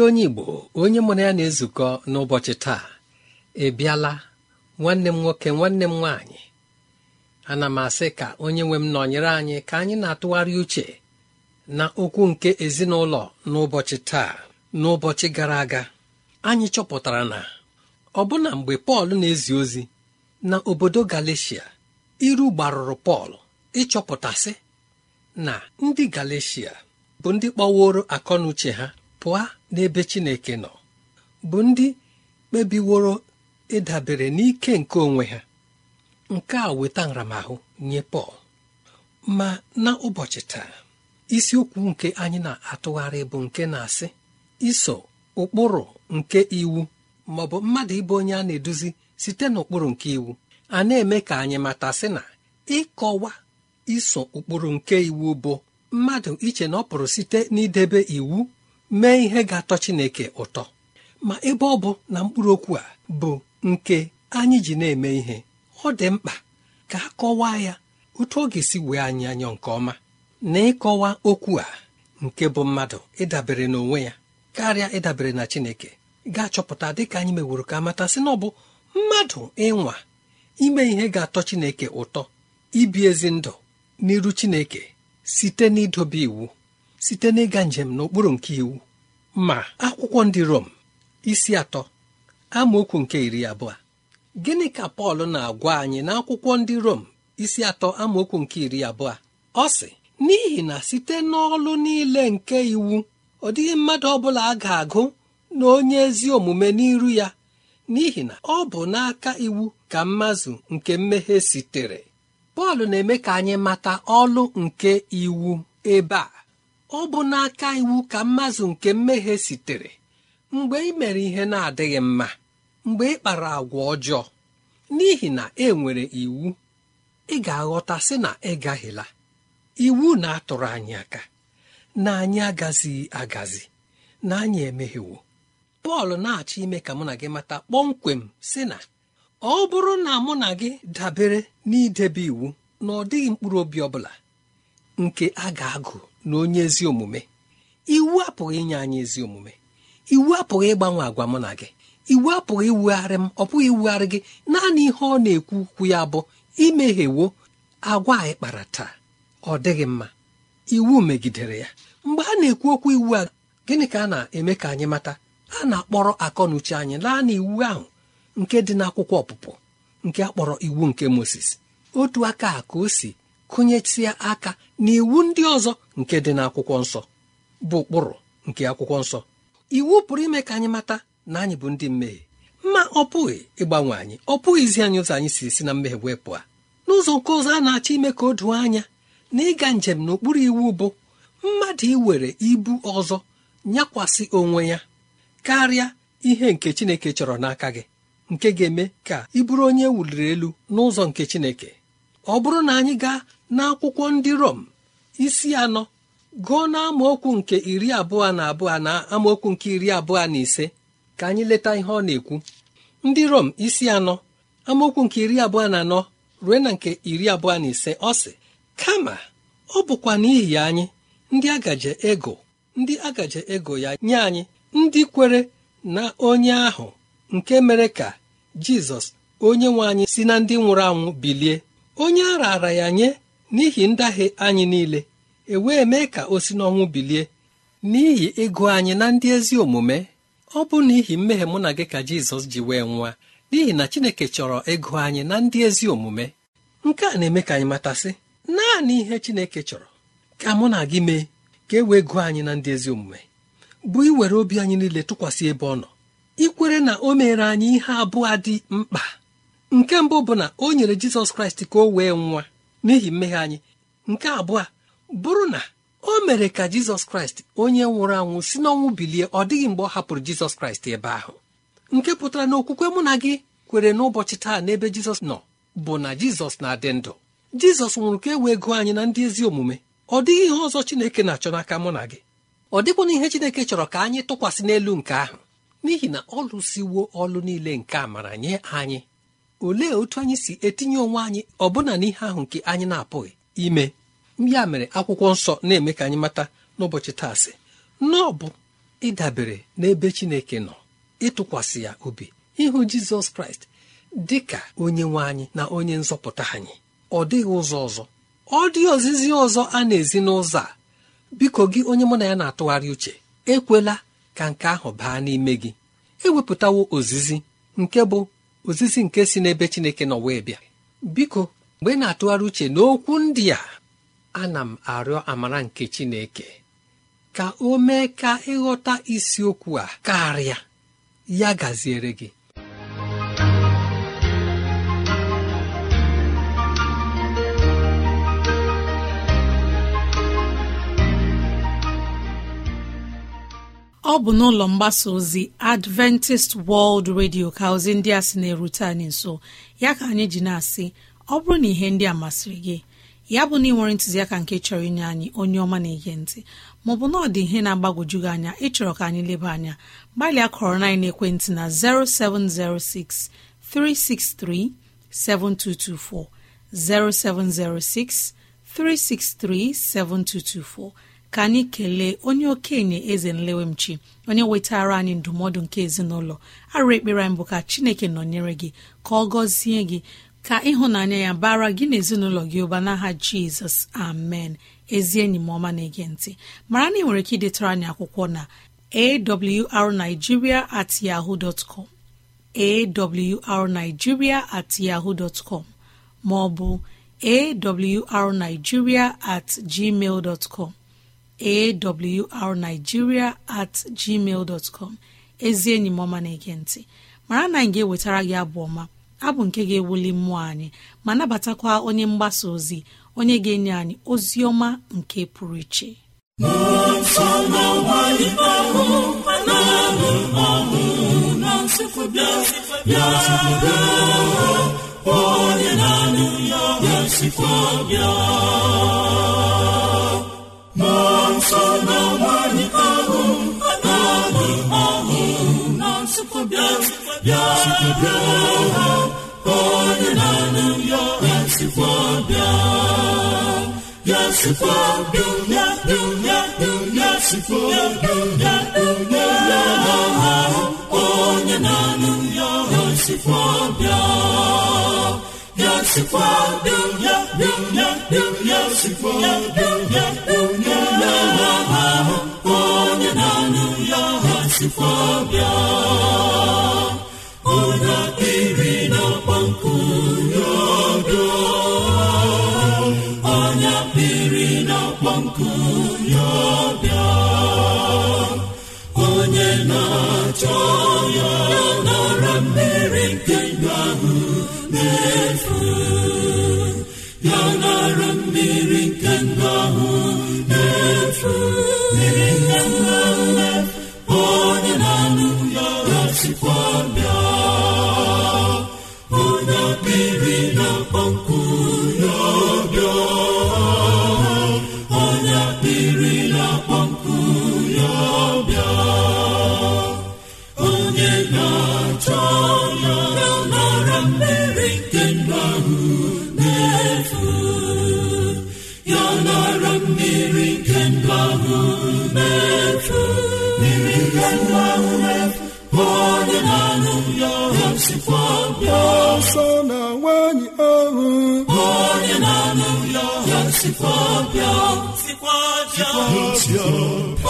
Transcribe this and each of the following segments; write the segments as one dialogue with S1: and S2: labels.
S1: Ezi onye igbo onye mụrụ ya na-ezukọ n'ụbọchị taa ebiala nwanne m nwoke nwanne m nwaanyị. Ana m asị ka onye nwe m nọnyere anyị ka anyị na-atụgharị uche na okwu nke ezinụlọ n'ụbọchị taa. N'ụbọchị gara aga anyị chọpụtara na ọbụna mgbe pọl na-ezi ozi na obodo galecia iru gbarụrụ pọl ịchọpụtasị na ndị galecia bụ ndị kpọworo akọnuche ha. Pụọ n'ebe Chineke nọ bụ ndị kpebiworo ịdabere n'ike nke onwe ha. Nke a weta nramahụ nye Pọl. Ma na ụbọchị taa isiokwu nke anyị na-atụgharị bụ nke na-asị iso ụkpụrụ nke iwu ma ọ bụ mmadụ ịbụ onye a na-eduzi site n'ụkpụrụ nke iwu a na-eme ka anyị matasị na ịkọwa iso ụkpụrụ nke iwu bụ mmadụ iche na ọ pụrụ site n'idebe iwu mee ihe ga-atọ Chineke ụtọ. Ma ebe ọ bụ na mkpụrụ okwu a bụ nke anyị ji na-eme ihe ọ dị mkpa ka a kọwaa ya otu ọ ga-esi wee anyị anya nke ọma. Na ịkọwa okwu a nke bụ mmadụ ịdabere n'onwe ya karịa ịdabere na Chineke ga-achọpụta dịka anyị meworo ka amata sị na ọ bụ mmadụ ịnwa ime ihe ga-atọ Chineke ụtọ ibi ezi ndụ n'iru Chineke site n'idobe iwu. Site n'ịga njem n'okpuru nke iwu ma akwụkwọ ndị Rom isi atọ amaokwu nke iri abụọ. Gịnị ka Pọl na-agwa anyị n'akwụkwọ ndị Rom isi atọ amaokwu nke iri abụọ? Ọ sị n'ihi na site n'ọlụ niile nke iwu ọ dịghị mmadụ ọbụla a ga-agụ na onye ezi omume n'iru ya n'ihi na ọ bụ n'aka iwu ka mmazụ nke mmehie sitere. Pọl na-eme ka anyị mata ọlụ nke iwu ebe a. ọ bụ n'aka iwu ka mmazụ nke mmehie sitere mgbe ị mere ihe na-adịghị mma mgbe ị kpara agwa ọjọọ. N'ihi na e nwere iwu ị ga-aghọta sị na ị gaghịla. Iwu na-atụrụ anyị aka na anyị agazighị agazi na anyị emeghewo pọl na-achọ ime ka mụ na gị mata kpọmkwem si na ọ bụrụ na mụ na gị dabere n'idebe iwu na ọ dịghị mkpụrụ obi ọbụla nke a ga-agụ na onye ezi omume. Iwu apụghị inye anyị ezi omume. Iwu apụghị ịgbanwe agwa mụ na gị. Iwu apụghị iwugharị m ọ pụghị iwugharị gị. Naanị ihe ọ na-ekwu okwu ya bụ imeghewo agwa anyị kpara taa. Ọ dịghị mma. Iwu megidere ya. Mgbe a na-ekwu okwu iwu a gịnị ka a na-eme ka anyị mata? A na-akpọrọ akọ na uche anyị laa na iwu ahụ nke dị n'akwụkwọ ọpụpụ nke a iwu nke Moses. Otu aka ka o si kụnyesịa aka na iwu ndị ọzọ nke dị n'akwụkwọ nsọ bụ ụkpụrụ nke akwụkwọ nsọ. Iwu pụrụ ime ka anyị mata na anyị bụ ndị mmehie. Ma ọ pụghị ịgbanwe anyị ọ pụghịzi anyị ụzọ anyị si esi na mmehie wee pụọ. N'ụzọ nke ọzọ a na-achọ ime ka o doo anya na ịga njem n'okpuru iwu bụ mmadụ iwere ibu ọzọ nyakwasị onwe ya karịa ihe nke Chineke chọrọ n'aka gị nke ga-eme ka ị bụrụ onye wuliri elu n'ụzọ nke Chineke. Ọ bụrụ na anyị gaa n'akwụkwọ ndị Rom isi anọ gụọ na amaokwu nke iri abụọ na abụọ na amaokwu nke iri abụọ na ise ka anyị leta ihe ọ na-ekwu. Ndị Rom isi anọ amaokwu nke iri abụọ na anọ ruo na nke iri abụọ na ise ọ sị kama ọ bụkwa n'ihi anyị ndị agaje ego ndị agaje ego ya nye anyị ndị kwere na onye ahụ nke mere ka Jizọs onye nwe anyị si na ndị nwụrụ anwụ bilie. Onye a raara ya nye n'ihi ndahie anyị niile e wee mee ka o si n'ọnwụ bilie. N'ihi ịgụ anyị na ndị ezi omume ọ bụ n'ihi mmehie mụ na gị ka Jizọs ji wee nwa n'ihi na Chineke chọrọ ịgụ anyị na ndị ezi omume. Nke a na-eme ka anyị matasị naanị ihe Chineke chọrọ ka mụ na gị mee ka e wee gụọ anyị na ndị ezi omume bụ iwere obi anyị niile tụkwasị ebe ọ nọ ikwere na o mere anyị ihe abụọ dị mkpa. Nke mbụ bụ na o nyere Jizọs Kraịst ka o wee nwa n'ihi mmehie anyị. Nke abụọ bụrụ na o mere ka Jizọs Kraịst onye nwụrụ anwụ si n'ọnwụ bilie ọ dịghị mgbe ọ hapụrụ Jizọs Kraịst ebe ahụ. Nke pụtara na okwukwe mụ na gị kwere n'ụbọchị taa n'ebe Jizọs nọ bụ na Jizọs na-adị ndụ. Jizọs nwụrụ ka e wee gụọ anyị na ndị ezi omume. Ọ dịghị ihe ọzọ Chineke na-achọ n'aka mụ na gị. Ọ dịkwana ihe Chineke chọrọ ka anyị tụkwasị n'elu nke ahụ. N'ihi na ọ lụsiwo ọlụ niile nke amara nye anyị. Olee otu anyị si etinye onwe anyị ọbụna n'ihe ahụ nke anyị na-apụghị ime? Ya mere akwụkwọ nsọ na-eme ka anyị mata n'ụbọchị taa sị bụ ịdabere n'ebe Chineke nọ ịtụkwasị ya obi ịhụ Jizọs Kraịst dị ka onye nwe anyị na onye nzọpụta anyị. Ọ dịghị ụzọ ọzọ. Ọ dị ozizi ọzọ a na-ezi n'ụzọ a. Biko gị onye mụ na ya na-atụgharị uche ekwela ka nke ahụ baa n'ime gị. Ewepụtawo ozizi nke bụ ozizi nke si n'ebe Chineke nọ wee bịa. Biko mgbe na-atụgharị uche n'okwu ndị a ana m arịọ amara nke Chineke. Ka o mee ka ịghọta isiokwu a karịa. Ya gaziere gị.
S2: Ọ bụ n'ụlọ mgbasa ozi adventist world radio ka ozi ndị a sị na-erute anyị nso. Ya ka anyị ji na-asị ọ bụrụ na ihe ndị a masịrị gị ya bụ na ị nwere ntụziaka nke chọrọ inye anyị onye ọma na-ege ntị maọbụ na ọ dị ihe na-agbagwoju gị anya ịchọrọ ka anyị leba anya gbalịa kọrọ na ekwentị na 0706 363 7224 0706 363 7224 ka anyị kelee onye okenye eze nlewemchi onye wetara anyị ndụmọdụ nke ezinụlọ. Arụ ekpere anyị bụ ka chineke nọnyere gị ka ọ gọzie gị ka ịhụnanya ya bara gị na ezinụlọ gị ụba n'aha jizọs. Amen. Ezi enyi m ọma na-ege ntị. Mara na ị nwere ike idetara anyị akwụkwọ na awrnigeria at yahoo dot com. Awrnigeria at yahoo dot com. Ma ọ bụ awrnigeria at gmail dot com. Awrnigeria at gmail com. Ezi enyi m ọma na-ege ntị. Mara na anyị ga-ewetara gị abụ ọma. Abụ nke ga-ewuli mmụọ anyị ma nabatakwa onye mgbasa ozi onye ga-enye anyị ozi ọma nke pụrụ iche. Onye na-anụ ya bịa. nsọ
S1: chukwu bịa bịa chukwu bịa onye na-anụ ya sikwa bịa ya sikwa bịa sikwa bịa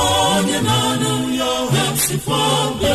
S1: onye na-anụ ya bịa sikwa bịa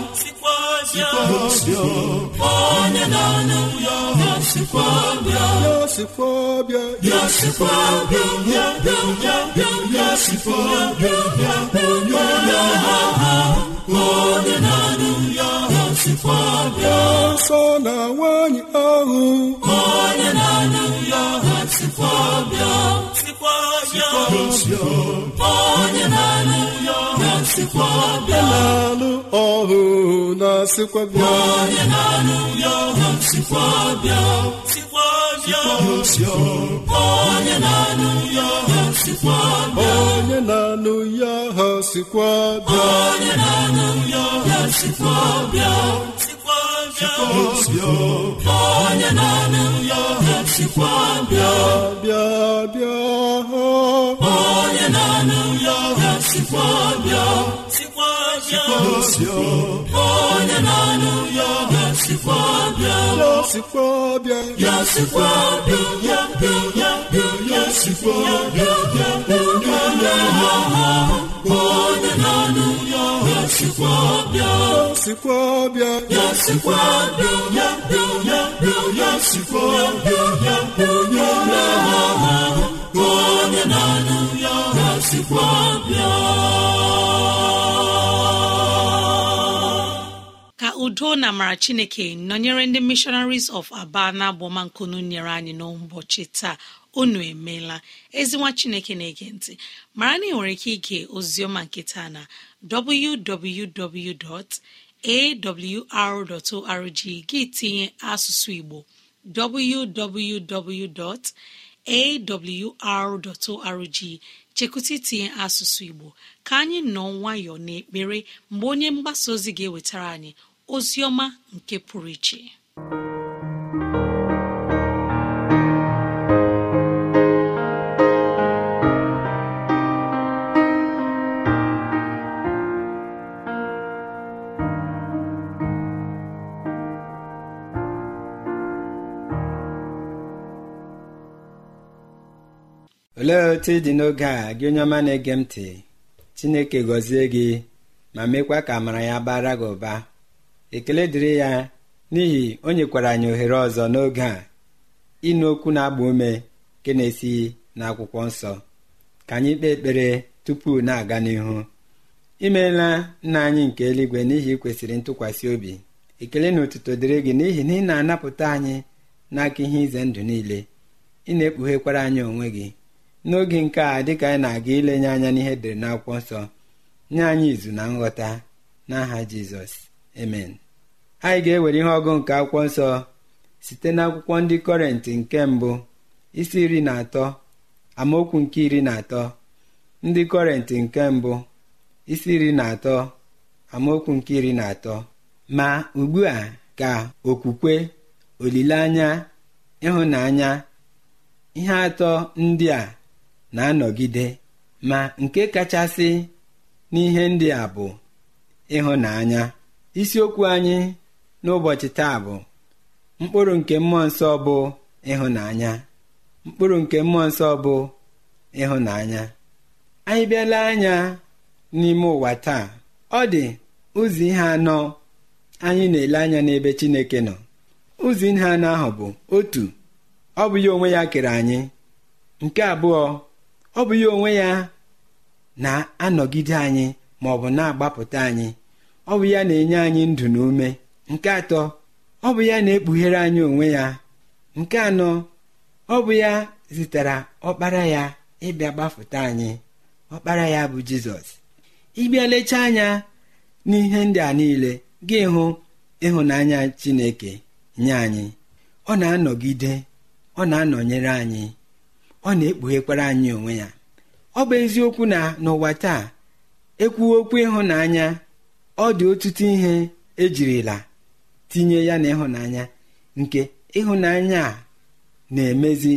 S1: onye na-anụ ya sikwa bịa ya sikwa bịa. Ya sikwa bịa
S3: bịa
S1: bịa bịa bịa ya sikwa bịa bịa bịa.
S3: Bịa
S1: onye na-anụ ya sikwa bịa
S3: nsọ na nwanyị ahụ
S1: onye na-anụ ya sikwa bịa sikwa bịa. Onye na-anụ ya sikwa bịa
S3: na-alụ ọhụ
S1: ya sikwa bịa
S3: onye na-anụ ya ha sikwa bịa
S1: onye na-anụ ya bịa sikwa bịa bịa
S3: bịa
S1: onye na-anụ ya bịa sikwa bịa onye na-anụ ya sikwa bịa
S3: ya sikwa bịa
S1: ya sikwa bịa ya bịa ya bịa ya sikwa bịa ya bịa onye na-anụ ya sikwa bịa
S3: ya sikwa bịa
S1: ya sikwa bịa ya bịa ya bịa ya sikwa bịa ya bịa onye na-anụ ya sikwa bịa
S2: udo na amara chineke nọnyere ndị missionaries of aba na agbọmankunu nyere anyị n'ụbọchị taa. Unu emeela. Ezinwa chineke na-ege ntị. Mara na ị nwere ike ige oziọma nke taa na www.awr.org gị tinye asụsụ igbo www.awr.org chekwụta itinye asụsụ igbo. Ka anyị nọ nwayọọ n'ekpere mgbe onye mgbasa ozi ga-ewetara anyị ozi ọma nke pụrụ iche.
S4: Olee otu ị dị n'oge a? Gị onye ọma na-ege m ntị chineke gọzie gị ma mekwa ka amara ya bara gị ụba. Ekele dịrị ya n'ihi o nyekwara anyị ohere ọzọ n'oge a ịnụ okwu na-agba ume nke na-esi n'akwụkwọ nsọ. Ka anyị kpee ekpere tupu na-aga n'ihu. Imeela nna anyị nke eluigwe n'ihi kwesịrị ntụkwasị obi. Ekele na otuto dịrị gị n'ihi na ị na-anapụta anyị n'aka ihe ize ndụ niile. Ị na-ekpughekwara anyị onwe gị. N'oge nke a dịka anyị na-aga ilenye anya n'ihe dere n'akwụkwọ nsọ nye anyị izu na nghọta. N'aha jizọs. Emen anyị ga-ewere ihe ọgụ nke akwụkwọ nsọ site n'akwụkwọ ndị kọrentị nke mbụ isi iri na atọ amaokwu nke iri na atọ ndị kọrentị nke mbụ isi iri na atọ amaokwu nke iri na atọ. Ma ugbu a ka okwukwe olileanya ịhụnanya ihe atọ ndị a na-anọgide ma nke kachasị n'ihe ndị a bụ ịhụnanya. Isiokwu anyị n'ụbọchị taa bụ mkpụrụ nke mmụọ nsọ bụ ịhụnanya. Mkpụrụ nke mmụọ nsọ bụ ịhụnanya. Anyị bịala anya n'ime ụwa taa. Ọ dị ụzọ ihe anọ anyị na-ele anya n'ebe Chineke nọ. Ụzọ ihe anọ ahụ bụ otu ọ bụ ya onwe ya kere anyị. Nke abụọ ọ bụ ya onwe ya na-anọgide anyị ma ọ bụ na-agbapụta anyị. Ọ bụ ya na-enye anyị ndụ na ume. Nke atọ ọ bụ ya na-ekpughere anyị onwe ya. Nke anọ ọ bụ ya zitere ọkpara ya ịbịa gbapụta anyị. Ọkpara ya bụ jizọs. Ịbịa lechaa anya n'ihe ndị a niile gị hụ ịhụnanya chineke nye anyị. Ọ na-anọgide ọ na-anọnyere anyị. Ọ na-ekpughekwara anyị onwe ya. Ọ bụ eziokwu na n'ụwa taa ekwuwe okwu ịhụnanya ọ dị ọtụtụ ihe ejirila tinye ya na ịhụnanya nke ịhụnanya a na-emezi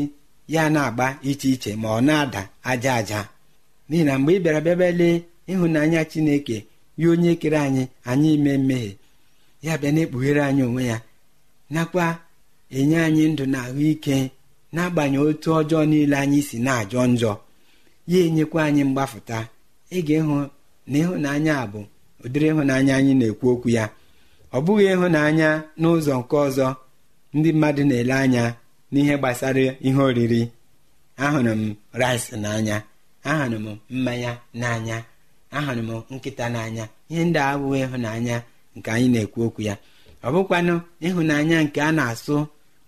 S4: ya na-agba iche iche ma ọ na-ada aja aja. N'ihi na mgbe ị bịara bịaba lee ịhụnanya chineke ya onye kere anyị anyị ime mmehie ya bịa na-ekpughere anyị onwe ya nakwa enye anyị ndụ na ahụike n'agbanyeghị otu ọjọọ niile anyị si na-ajọ njọ ya enyekwa anyị mgbafụta. Ị ga-ịhụ na ịhụnanya bụ ụdịrị ịhụnanya anyị na-ekwu okwu ya. Ọ bụghị ịhụnanya n'ụzọ nke ọzọ ndị mmadụ na-ele anya n'ihe gbasara ihe oriri. Ahụrụ m rice n'anya ahụrụ m mmanya n'anya ahụrụ m nkịta n'anya. Ihe ndị abụghị ịhụnanya nke anyị na-ekwu okwu ya. Ọ bụkwanụ ịhụnanya nke a na-asụ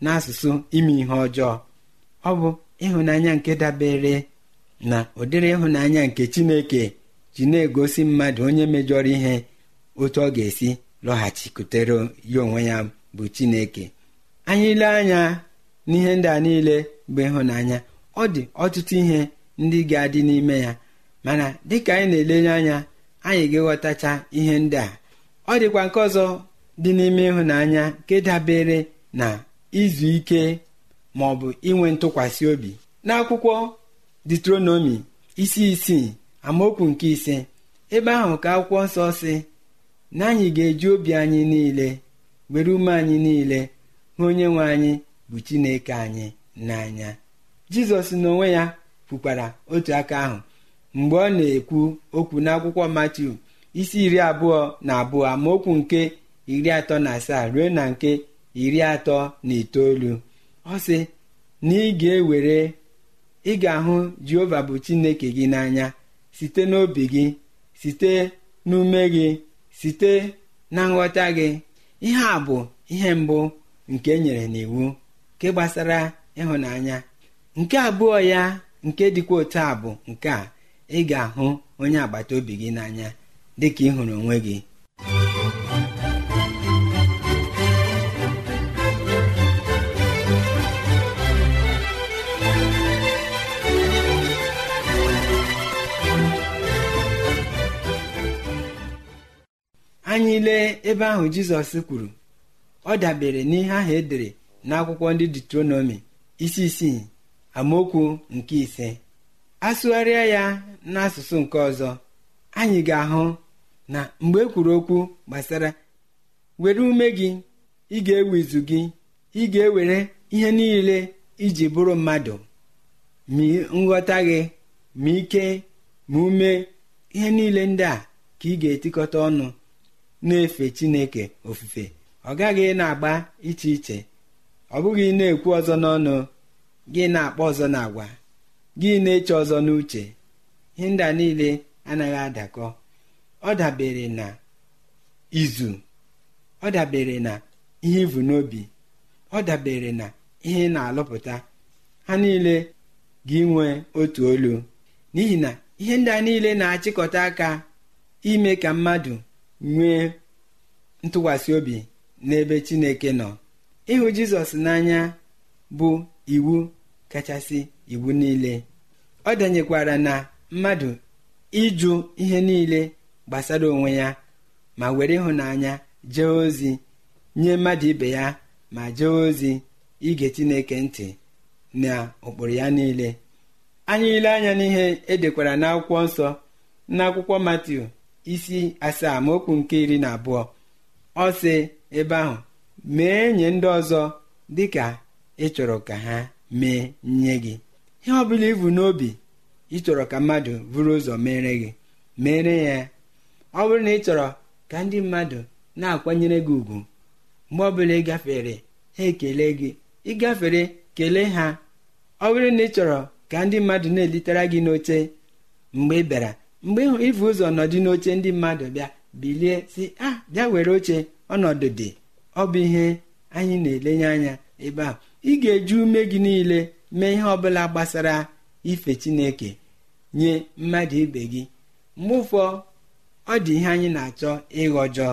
S4: n'asụsụ ime ihe ọjọọ. Ọ bụ ịhụnanya nke dabere na ụdịrị ịhụnanya nke chineke. Ji na-egosi mmadụ onye mejọrọ ihe otu ọ ga-esi lọghachikwutere ya onwe ya bụ chineke. Anyị ile anya n'ihe ndị a niile bụ ịhụnanya. Ọ dị ọtụtụ ihe ndị ga-adị n'ime ya. Mana dịka anyị na-elenye anya anyị ga-eghọtacha ihe ndị a. Ọ dịkwa nke ọzọ dị n'ime ịhụnanya nke dabere na izu ike ma ọ bụ inwe ntụkwasị obi. N'akwụkwọ detronomi isi isii amaokwu nke ise. Ebe ahụ ka akwụkwọ nsọ si na anyị ga-eji obi anyị niile were ume anyị niile hụ onye nwe anyị bụ chineke anyị n'anya. Jizọs n'onwe ya kwukwara otu aka ahụ mgbe ọ na-ekwu okwu n'akwụkwọ matiu isi iri abụọ na abụọ amaokwu nke iri atọ na asaa ruo na nke iri atọ na itoolu. Ọ sị na ị ga-ewere ị ga-ahụ jehova bụ chineke gị n'anya. Site n'obi gị site n'ume gị site na nghọta gị. Ihe a bụ ihe mbụ nke e nyere n'iwu nke gbasara ịhụnanya. Nke abụọ ya nke dịkwa otu a bụ nke a ị ga-ahụ onye agbata obi gị n'anya dịka ị hụrụ onwe gị. Anyị lee ebe ahụ jizọs kwuru ọ dabere n'ihe ahụ edere n'akwụkwọ ndị detronomi isi isii amaokwu nke ise. Asụgharịa ya n'asụsụ nke ọzọ anyị ga-ahụ na mgbe e kwuru okwu gbasara were ume gị ị ga-ewe izu gị ị ga-ewere ihe niile iji bụrụ mmadụ. Ma nghọta gị ma ike ma ume ihe niile ndị a ka ị ga-etikọta ọnụ. Na-efe chineke ofufe. Ọ gaghị na-agba iche iche. Ọ bụghị na-ekwu ọzọ n'ọnụ gị na-akpọ ọzọ n'agwa gị na-eche ọzọ n'uche. Ihe ndị a niile anaghị adakọ. Ọ dabere na izu. Ọ dabere na ihe ivu n'obi. Ọ dabere na ihe na-alụpụta. Ha niile gị nwee otu olu. N'ihi na ihe ndị a niile na-achịkọta aka ime ka mmadụ nwee ntụkwasị obi n'ebe chineke nọ. Ịhụ jizọs n'anya bụ iwu kachasị iwu niile. Ọ danyekwara na mmadụ ịjụ ihe niile gbasara onwe ya ma were ịhụnanya jee ozi nye mmadụ ibe ya ma jee ozi ige chineke ntị na ụkpụrụ ya niile. Anyị ile anya n'ihe edekwara n'akwụkwọ nsọ n'akwụkwọ matiu isi asaa ma okwu nke iri na abụọ. Ọ sị ebe ahụ mee nye ndị ọzọ dịka ị chọrọ ka ha mee nye gị. Ihe ọ bụla ibu n'obi ị chọrọ ka mmadụ buru ụzọ mere gị mere ya. Ọ bụrụ na ị chọrọ ka ndị mmadụ na-akwanyere gị ugwu mgbe ọbụla ị gafere ha ekele gị. Ịgafere kelee ha. Ọ bụrụ na ị chọrọ ka ndị mmadụ na-elitere gị n'oche mgbe ị bịara mgbe ịfụ ụzọ nọdụ n'oche ndị mmadụ bịa bilie si a ah, bịa were oche ọnọdụ dị. Ọ bụ ihe anyị na-elenye anya ebe a. Ị ga-eji ume gị niile mee ihe ọbụla gbasara ife chineke nye mmadụ ibe gị. Mgbe ụfọ ọ dị ihe anyị na-achọ ịghọjọ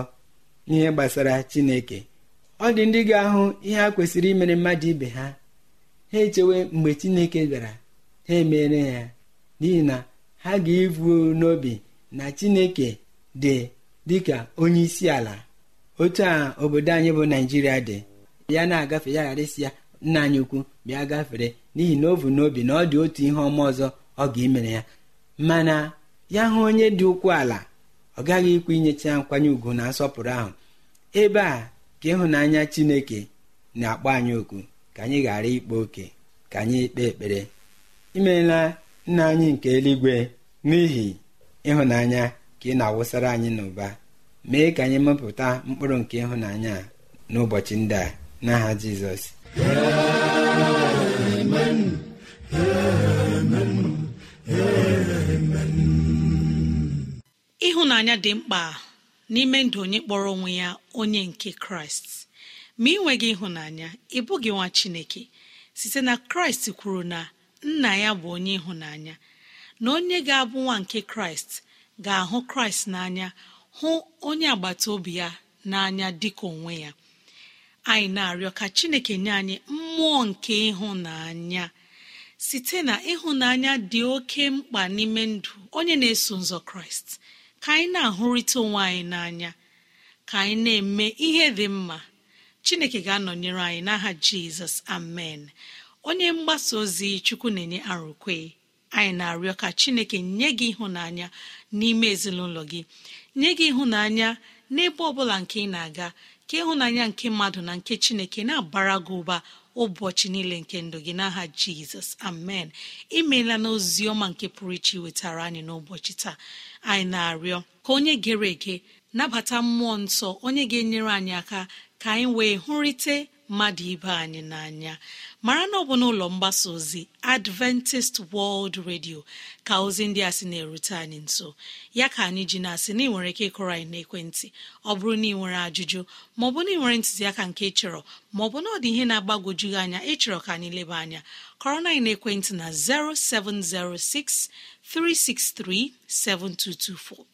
S4: ihe gbasara chineke. Ọ dị ndị ga-ahụ ihe a kwesịrị imere mmadụ ibe ha. Ha echewe mgbe chineke bịara ha emere ya n'ihi na ha ga-evu n'obi na chineke dị dịka onye isi ala. Otu a obodo anyị bụ naijiria dị. Ya na-agafe ya ghara isi ya nna anyị ukwu bịa gafere. N'ihi na o vu n'obi na ọ dị otu ihe ọma ọzọ ọ ga-emere ya. Mana ya hụ onye dị ụkwụ ala ọ gaghị ikwu inyecha ya nkwanye ugwu na nsọpụrụ ahụ. Ebe a ka ịhụnanya chineke na-akpọ anyị oku ka anyị ghara ikpe oke ka anyị kpee ekpere. Imeela nna anyị nke eluigwe n'ihi ịhụnanya ka ị na-awụsara anyị n'ụba. Mee ka anyị mepụta mkpụrụ nke ịhụnanya n'ụbọchị ndị a. N'aha jizọs.
S2: Ịhụnanya dị mkpa n'ime ndụ onye kpọrọ onwe ya onye nke kraịst. Ma ị nweghị ịhụnanya ị bụghị nwa chineke. Site na kraịst kwuru na nna ya bụ onye ịhụnanya. Na onye ga-abụ nwa nke kraịst ga-ahụ kraịst n'anya hụ onye agbata obi ya n'anya dịka onwe ya. Anyị na-arịọ ka chineke nye anyị mmụọ nke ịhụnanya. Site na ịhụnanya dị oke mkpa n'ime ndụ onye na-eso nzọ kraịst ka anyị na-ahụrịta onwe anyị n'anya ka anyị na-eme ihe dị mma. Chineke ga-anọnyere anyị n'aha jizọs. Amen. Onye mgbasa ozi chukwu na-enye arụkwe anyị na-arịọ ka chineke nye gị ịhụnanya n'ime ezinụlọ gị. Nye gị ịhụnanya n'ebe ọ bụla nke ị na-aga ka ịhụnanya nke mmadụ na nke chineke na-abara gị ụba ụbọchị niile nke ndụ gị. N'aha jizọs amen. Imeela n'ozi ọma nke pụrụ iche iwetara anyị n'ụbọchị taa. Anyị na-arịọ ka onye gere ege nabata mmụọ nsọ onye ga-enyere anyị aka ka anyị wee hụrịte mmadụ ibe anyị n'anya. Mara na ọ bụ n'ụlọ mgbasa ozi adventist world radio ka ozi ndị a sị na-erute anyị nso. Ya ka anyị ji na-asị na ị nwere ike ịkụrọ anyị n'ekwentị. Ọ bụrụ na ị nwere ajụjụ maọbụ na ị nwere ntụziaka nke chọrọ maọbụ na ọ dị ihe na-agbagwoju gị anya ịchọrọ ka anyị leba anya kọrọ na ekwentị na 0706 363 7224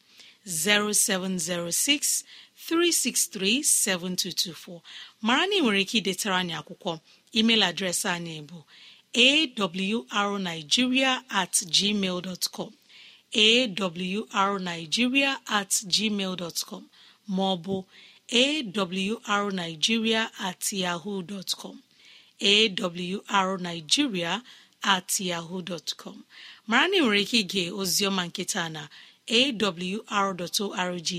S2: 0706 363 7224 mara na ị nwere ike idetara anyị akwụkwọ. Email adreesị anyị bụ awrnigeria at gmail dot com. Awrnigeria at gmail com. Ma ọ bụ awrnigeria at yahoo dot com. Awrnigeria at yahoo com. Mara na ị nwere ike ige oziọma nketa na awr.org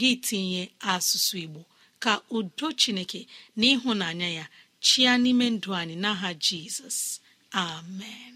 S2: gị tinye asụsụ Igbo ka udo Chineke na ịhụnanya ya chia n'ime ndụ anyị n'aha Jizọs. Amen.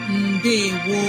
S2: ndewo.